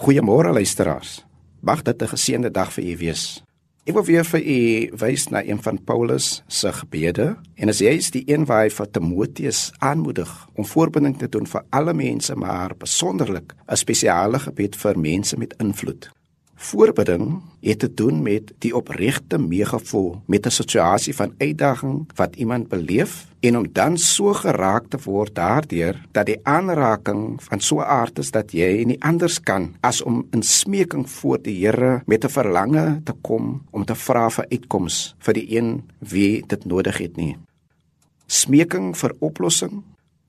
Goeiemôre luisteraars. Mag dit 'n geseënde dag vir u wees. Ek wil weer vir u wys na een van Paulus se gebede en as jy is die een waar hy vir Timoteus aanmoedig om voorbinding te doen vir alle mense maar besonderlik 'n spesiale gebed vir mense met invloed. Voorbidding het te doen met die opregte meegevoel met 'n situasie van uitdaging wat iemand beleef en om dan so geraak te word daardeur dat die aanraking van so 'n aard is dat jy nie anders kan as om in smeking voor die Here met 'n verlange te kom om te vra vir uitkoms vir die een wie dit nodig het nie. Smeking vir oplossing,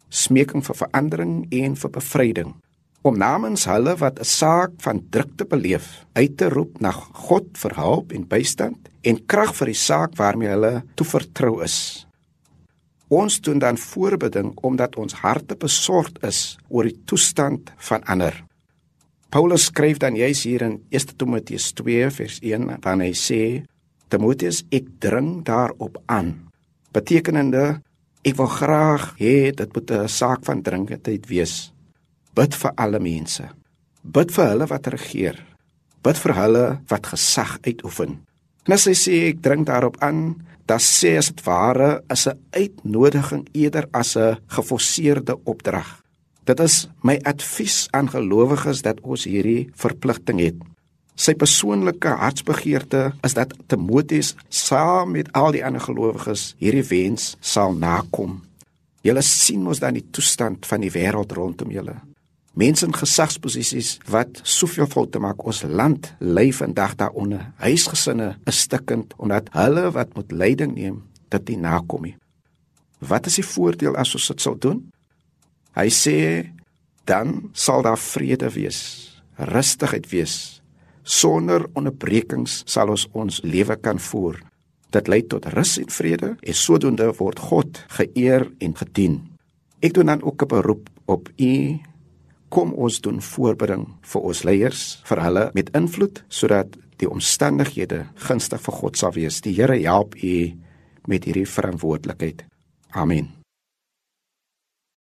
smeking vir verandering en vir bevryding om namens hulle wat 'n saak van drukte beleef uit te roep na God vir hulp en bystand en krag vir die saak waarmee hulle toevertrou is. Ons doen dan voorbeding omdat ons harte besorgd is oor die toestand van ander. Paulus skryf dan juis hier in 1 Timoteus 2 vers 1 wanneer hy sê Timoteus ek dring daarop aan betekenende ek wil graag hê dit moet 'n saak van dringendheid wees Bid vir alle mense. Bid vir hulle wat regeer. Bid vir hulle wat gesag uitoefen. En as hy sê ek dring daarop aan, dan sê as dit ware is 'n uitnodiging eerder as 'n geforseerde opdrag. Dit is my advies aan gelowiges dat ons hierdie verpligting het. Sy persoonlike hartsbegeerte is dat Timoteus saam met al die ander gelowiges hierdie wens sal nakom. Julle sien mos dan die toestand van die wêreld rondom julle mense in gesagsposisies wat soveel foute maak. Ons land ly vandag daaronder huisgesinne is stikkend omdat hulle wat moet leiding neem dit nie nakom nie. Wat is die voordeel as ons dit sou doen? Hy sê dan sal daar vrede wees rustigheid wees. Sonder onderbrekings sal ons ons lewe kan voer. Dit lei tot rus en vrede en sodoende word God geëer en gedien. Ek doen dan ook 'n beroep op u kom ons doen voorbereiding vir ons leiers, vir hulle met invloed sodat die omstandighede gunstig vir God sal wees. Die Here help u met hierdie verantwoordelikheid. Amen.